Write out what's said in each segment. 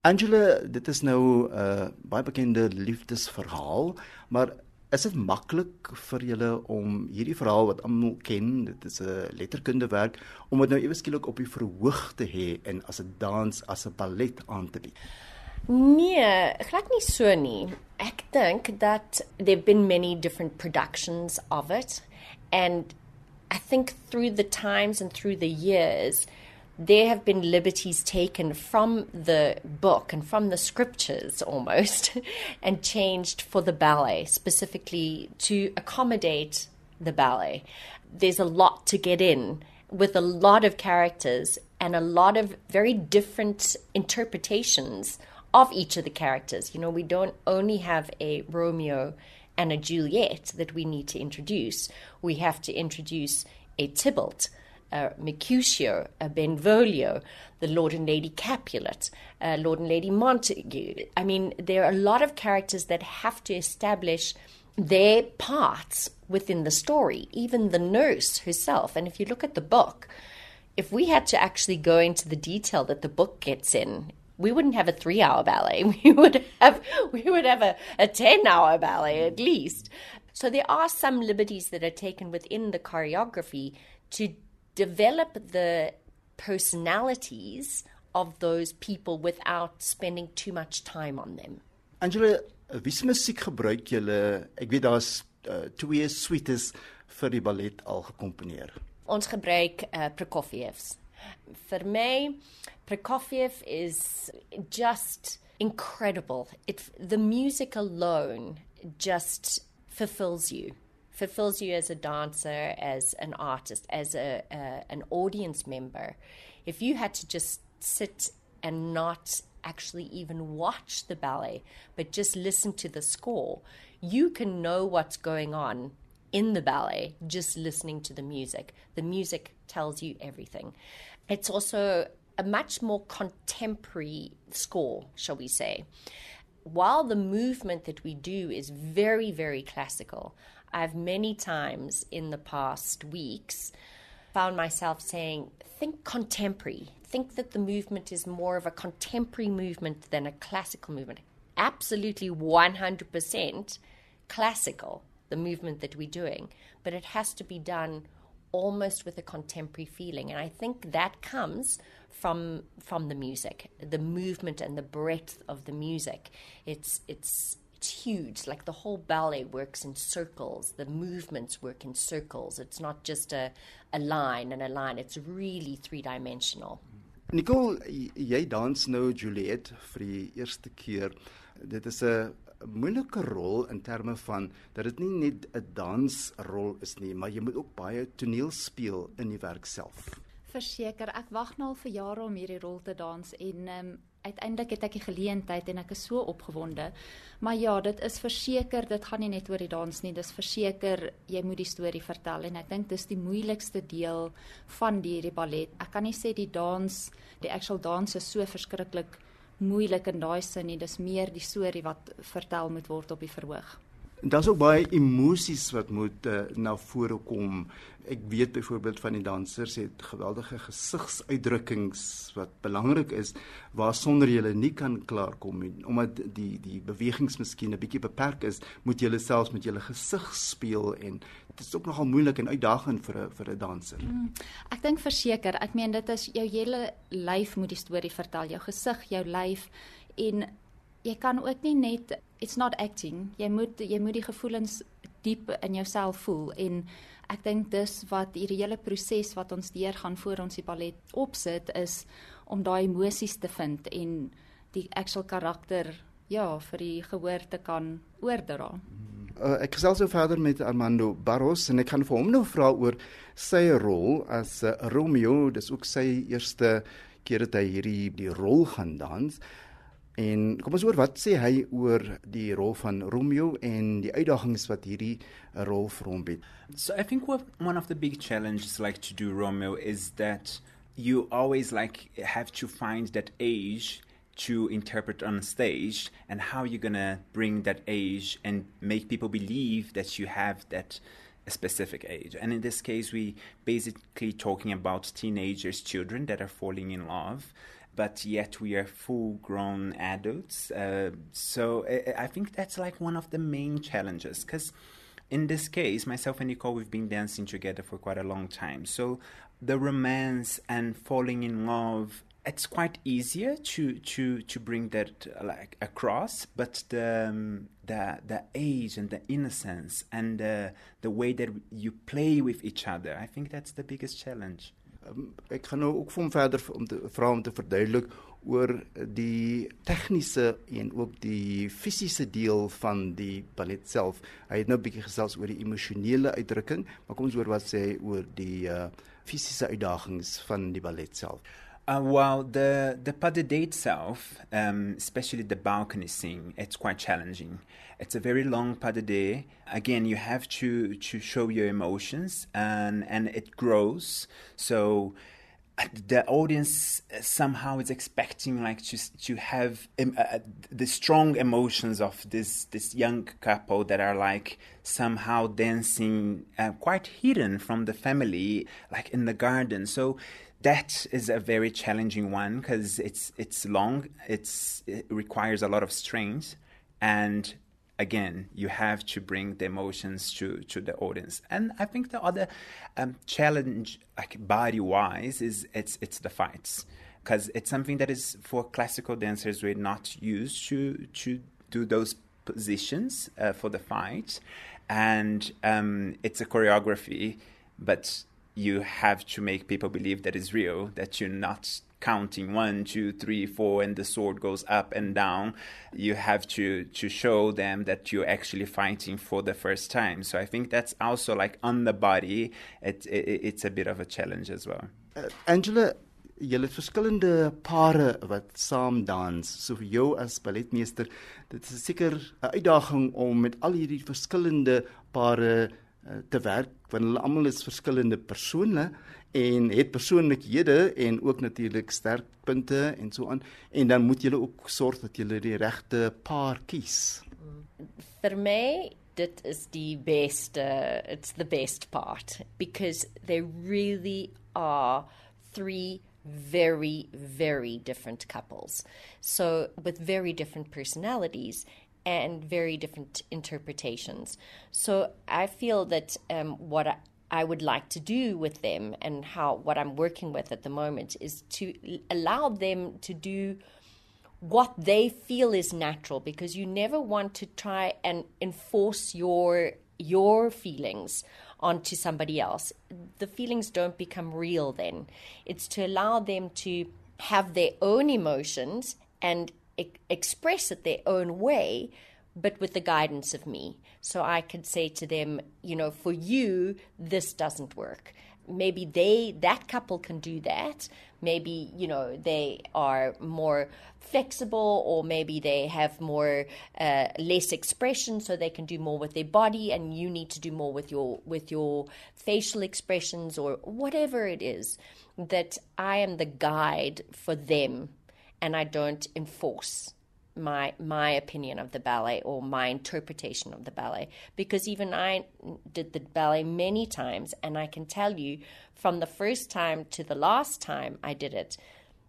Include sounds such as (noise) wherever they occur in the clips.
Angela, dit is nou 'n uh, baie bekende liefdesverhaal, maar is dit maklik vir julle om hierdie verhaal wat almal ken, dit is 'n letterkundewerk, om dit nou ewe skielik op die verhoog te hê en as 'n dans, as 'n ballet aan te bied? Nee, glad nie so nie. Ek dink that there've been many different productions of it and I think through the times and through the years there have been liberties taken from the book and from the scriptures (laughs) almost and changed for the ballet, specifically to accommodate the ballet. There's a lot to get in with a lot of characters and a lot of very different interpretations of each of the characters. You know, we don't only have a Romeo and a Juliet that we need to introduce, we have to introduce a Tybalt uh, Mercutio, uh, Benvolio, the Lord and Lady Capulet, uh, Lord and Lady Montague. I mean, there are a lot of characters that have to establish their parts within the story, even the nurse herself. And if you look at the book, if we had to actually go into the detail that the book gets in, we wouldn't have a three hour ballet. (laughs) We would have we would have a, a ten hour ballet at least. So there are some liberties that are taken within the choreography to develop the personalities of those people without spending too much time on them. Angela, wie se musiek gebruik julle? Ek weet daar's uh, twee suites vir die ballet al gekomponeer. Ons gebruik uh, Prokofiev's. Vir my Prokofiev is just incredible. It the music alone just fulfills you fulfills you as a dancer, as an artist, as a, an audience member. If you had to just sit and not actually even watch the ballet, but just listen to the score, you can know what's going on in the ballet just listening to the music. The music tells you everything. It's also a much more contemporary score, shall we say. While the movement that we do is very, very classical, I've many times in the past weeks found myself saying, think contemporary. Think that the movement is more of a contemporary movement than a classical movement. Absolutely 100% classical, the movement that we're doing, but it has to be done almost with a contemporary feeling. And I think that comes from from the music, the movement and the breadth of the music. It's it's it's huge. Like the whole ballet works in circles. The movements work in circles. It's not just a, a line and a line. It's really three dimensional. Nicole, jy dans nou Juliet vir die eerste keer. Dit is 'n moeilike rol in terme van dat dit nie net 'n dansrol is nie, maar jy moet ook baie toneel speel in die werk self. Verseker, ek wag nou al vir jare om hierdie rol te dans en um, uiteindelik het ek die geleentheid en ek is so opgewonde. Maar ja, dit is verseker, dit gaan nie net oor die dans nie, dis verseker jy moet die storie vertel en ek dink dis die moeilikste deel van hierdie ballet. Ek kan nie sê die dans, die actual dans is so verskriklik moeilik in daai sin nie, dis meer die storie wat vertel moet word op die verhoog. Daar's ook baie emosies wat moet uh, na vore kom. Ek weet byvoorbeeld van die dansers het geweldige gesigsuitdrukkings wat belangrik is waarsonder jy nie kan klaarkom nie omdat die die bewegings miskien 'n bietjie beperk is, moet jy selfs met jou gesig speel en dit is ook nogal moeilik en uitdagend vir 'n vir 'n danser. Mm, ek dink verseker, ek meen dit is jou hele lyf moet die storie vertel, jou gesig, jou lyf en jy kan ook nie net it's not acting. Jy moet jy moet die gevoelens diep in jouself voel en ek dink dis wat hierdie hele proses wat ons deur gaan voor ons die ballet opsit is om daai emosies te vind en die actual karakter ja vir die gehoor te kan oordra. Uh, ek gesels so verder met Armando Barros en ek kan vir hom nou vra oor sy rol as uh, Romeo, dis ook sy eerste keer dat hy hierdie die rol gaan dans. En kom ons hoor wat sê hy oor die rol van Romeo en die uitdagings wat hierdie eh, rol vir hom bied. So I think what one of the big challenges like to do Romeo is that you always like have to find that age to interpret on stage and how you're going to bring that age and make people believe that you have that specific age. And in this case we basically talking about teenagers children that are falling in love but yet we are full grown adults. Uh, so I, I think that's like one of the main challenges because in this case, myself and Nicole, we've been dancing together for quite a long time. So the romance and falling in love it's quite easier to to to bring that like across but the um, the the age and the innocence and uh, the way that you play with each other i think that's the biggest challenge ek gaan nou ook vir hom verder om te vra om te verduidelik oor die tegniese en ook die fisiese deel van die ballet self. Hy het nou 'n bietjie gesels oor die emosionele uitdrukking, maar kom ons hoor wat sê hy oor die uh fisiese uitdagings van die ballet self. Uh, well, the the deux itself, um, especially the balcony scene, it's quite challenging. It's a very long pas de deux. Again, you have to to show your emotions, and and it grows. So uh, the audience uh, somehow is expecting like to to have um, uh, the strong emotions of this this young couple that are like somehow dancing uh, quite hidden from the family like in the garden so that is a very challenging one because it's it's long. It's it requires a lot of strength, and again, you have to bring the emotions to to the audience. And I think the other um, challenge, like body wise, is it's it's the fights because it's something that is for classical dancers we're not used to to do those positions uh, for the fight, and um, it's a choreography, but you have to make people believe that it's real, that you're not counting one, two, three, four, and the sword goes up and down. You have to to show them that you're actually fighting for the first time. So I think that's also like on the body. It, it it's a bit of a challenge as well. Uh, Angela. Julle het verskillende pare wat saam dans. So vir jou as balletmeester, dit is seker 'n uitdaging om met al hierdie verskillende pare te werk want hulle almal is verskillende persone en het persoonlikhede en ook natuurlik sterkpunte en so aan en dan moet jy ook sorg dat jy die regte paar kies. Vir my dit is die beste it's the best part because they really are three very very different couples so with very different personalities and very different interpretations. So I feel that um, what I, I would like to do with them and how what I'm working with at the moment is to allow them to do what they feel is natural because you never want to try and enforce your your feelings onto somebody else. The feelings don't become real then. It's to allow them to have their own emotions and express it their own way, but with the guidance of me. So I could say to them, you know, for you, this doesn't work. Maybe they, that couple can do that. Maybe, you know, they are more flexible or maybe they have more, uh, less expression so they can do more with their body and you need to do more with your, with your facial expressions or whatever it is that I am the guide for them and I don't enforce my my opinion of the ballet or my interpretation of the ballet. Because even I did the ballet many times and I can tell you from the first time to the last time I did it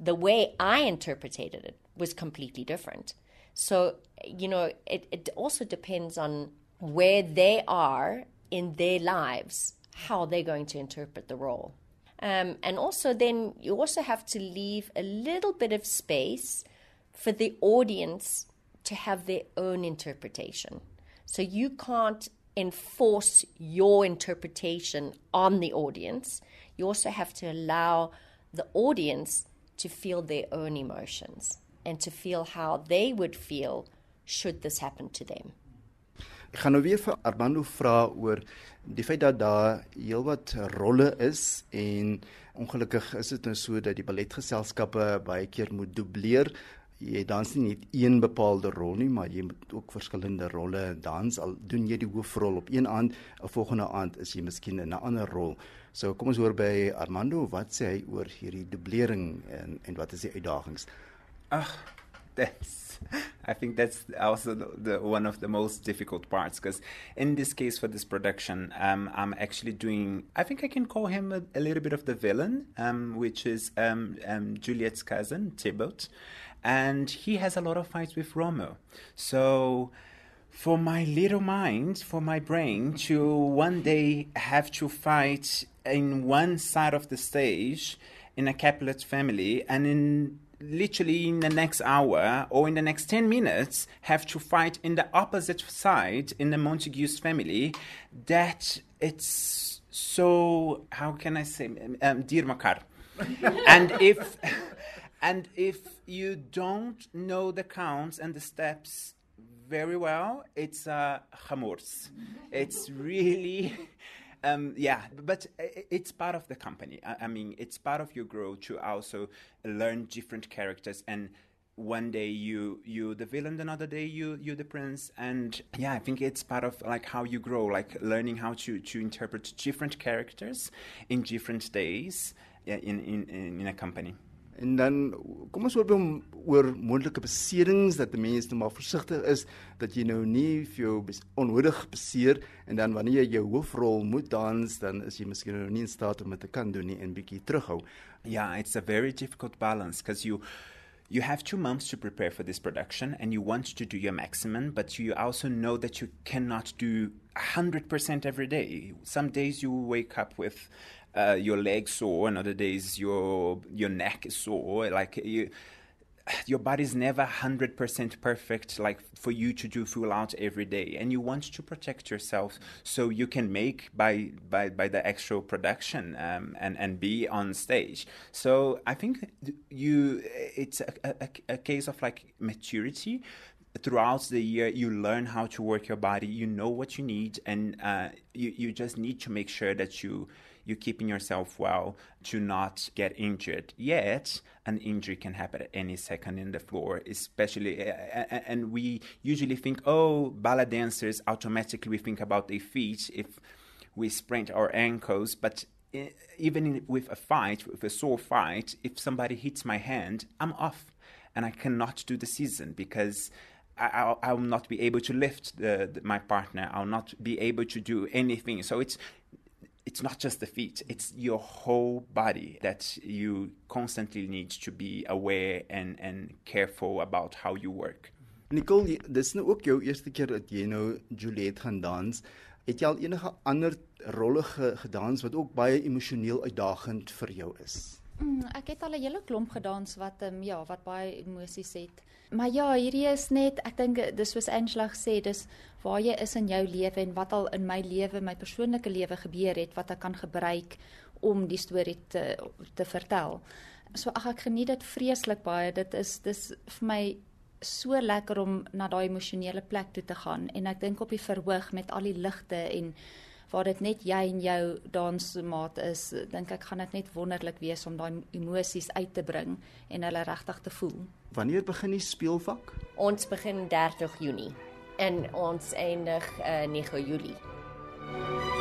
the way I interpreted it was completely different. So you know it it also depends on where they are in their lives how they're going to interpret the role um, and also, then you also have to leave a little bit of space for the audience to have their own interpretation. So you can't enforce your interpretation on the audience. You also have to allow the audience to feel their own emotions and to feel how they would feel should this happen to them. Ek gaan nou weer vir Armando vra oor die feit dat daar heelwat rolle is en ongelukkig is dit nou so dat die balletgeselskappe baie keer moet dubleer. Jy dans nie net een bepaalde rol nie, maar jy moet ook verskillende rolle dans. Al doen jy die hoofrol op een aand, 'n volgende aand is jy miskien in 'n ander rol. So kom ons hoor by Armando, wat sê hy oor hierdie dublering en en wat is die uitdagings? Ag, dis I think that's also the, the, one of the most difficult parts because in this case for this production, um, I'm actually doing. I think I can call him a, a little bit of the villain, um, which is um, um Juliet's cousin Tybalt, and he has a lot of fights with Romeo. So for my little mind, for my brain to one day have to fight in one side of the stage in a Capulet family and in literally in the next hour or in the next 10 minutes have to fight in the opposite side in the Montagues family that it's so how can I say um, Dirmakar (laughs) and if and if you don't know the counts and the steps very well, it's uh, chamors. It's really, um, yeah, but it's part of the company. I, mean, it's part of your growth to also learn different characters and one day you you the villain another day you you the prince and yeah i think it's part of like how you grow like learning how to to interpret different characters in different days in in in a company En dan kom ons hoop om oor moontlike beserings dat die mense nou maar versigtig is dat jy nou nie vir jou onnodig beseer en dan wanneer jy jou hoofrol moet dans dan is jy miskien nou nie in staat om dit te kan doen nie en bietjie terughou. Yeah, it's a very difficult balance because you you have 2 months to prepare for this production and you want to do your maximum but you also know that you cannot do 100% every day. Some days you wake up with uh, your leg sore, and other days your your neck is sore. Like you, your body's never hundred percent perfect. Like for you to do full out every day, and you want to protect yourself so you can make by by by the actual production um, and and be on stage. So I think you it's a, a, a case of like maturity throughout the year you learn how to work your body you know what you need and uh, you, you just need to make sure that you you're keeping yourself well to not get injured. Yet, an injury can happen at any second in the floor, especially, and we usually think, oh, ballet dancers, automatically we think about their feet if we sprain our ankles, but even with a fight, with a sore fight, if somebody hits my hand, I'm off and I cannot do the season because I, will not be able to lift the, the, my partner. I'll not be able to do anything. So it's it's not just the feet, it's your whole body that you constantly need to be aware and, and careful about how you work. Nicole, dis nou ook jou eerste keer dat jy nou Juliet gaan dans. Het jy al enige ander rolle gedans wat ook baie emosioneel uitdagend vir jou is? Mm, ek het al 'n hele klomp gedans wat ehm um, ja, wat baie emosies het. Maar ja, hierdie is net ek dink dis soos Angela gesê, dis waar jy is in jou lewe en wat al in my lewe, my persoonlike lewe gebeur het wat ek kan gebruik om die storie te te vertel. So ag ek geniet dit vreeslik baie. Dit is dis vir my so lekker om na daai emosionele plek toe te gaan en ek dink op die verhoog met al die ligte en waar dit net jy en jou dansmaat is, dink ek gaan dit net wonderlik wees om daai emosies uit te bring en hulle regtig te voel. Wanneer begin die speelvak? Ons begin 30 Junie en ons eindig uh, 9 Julie.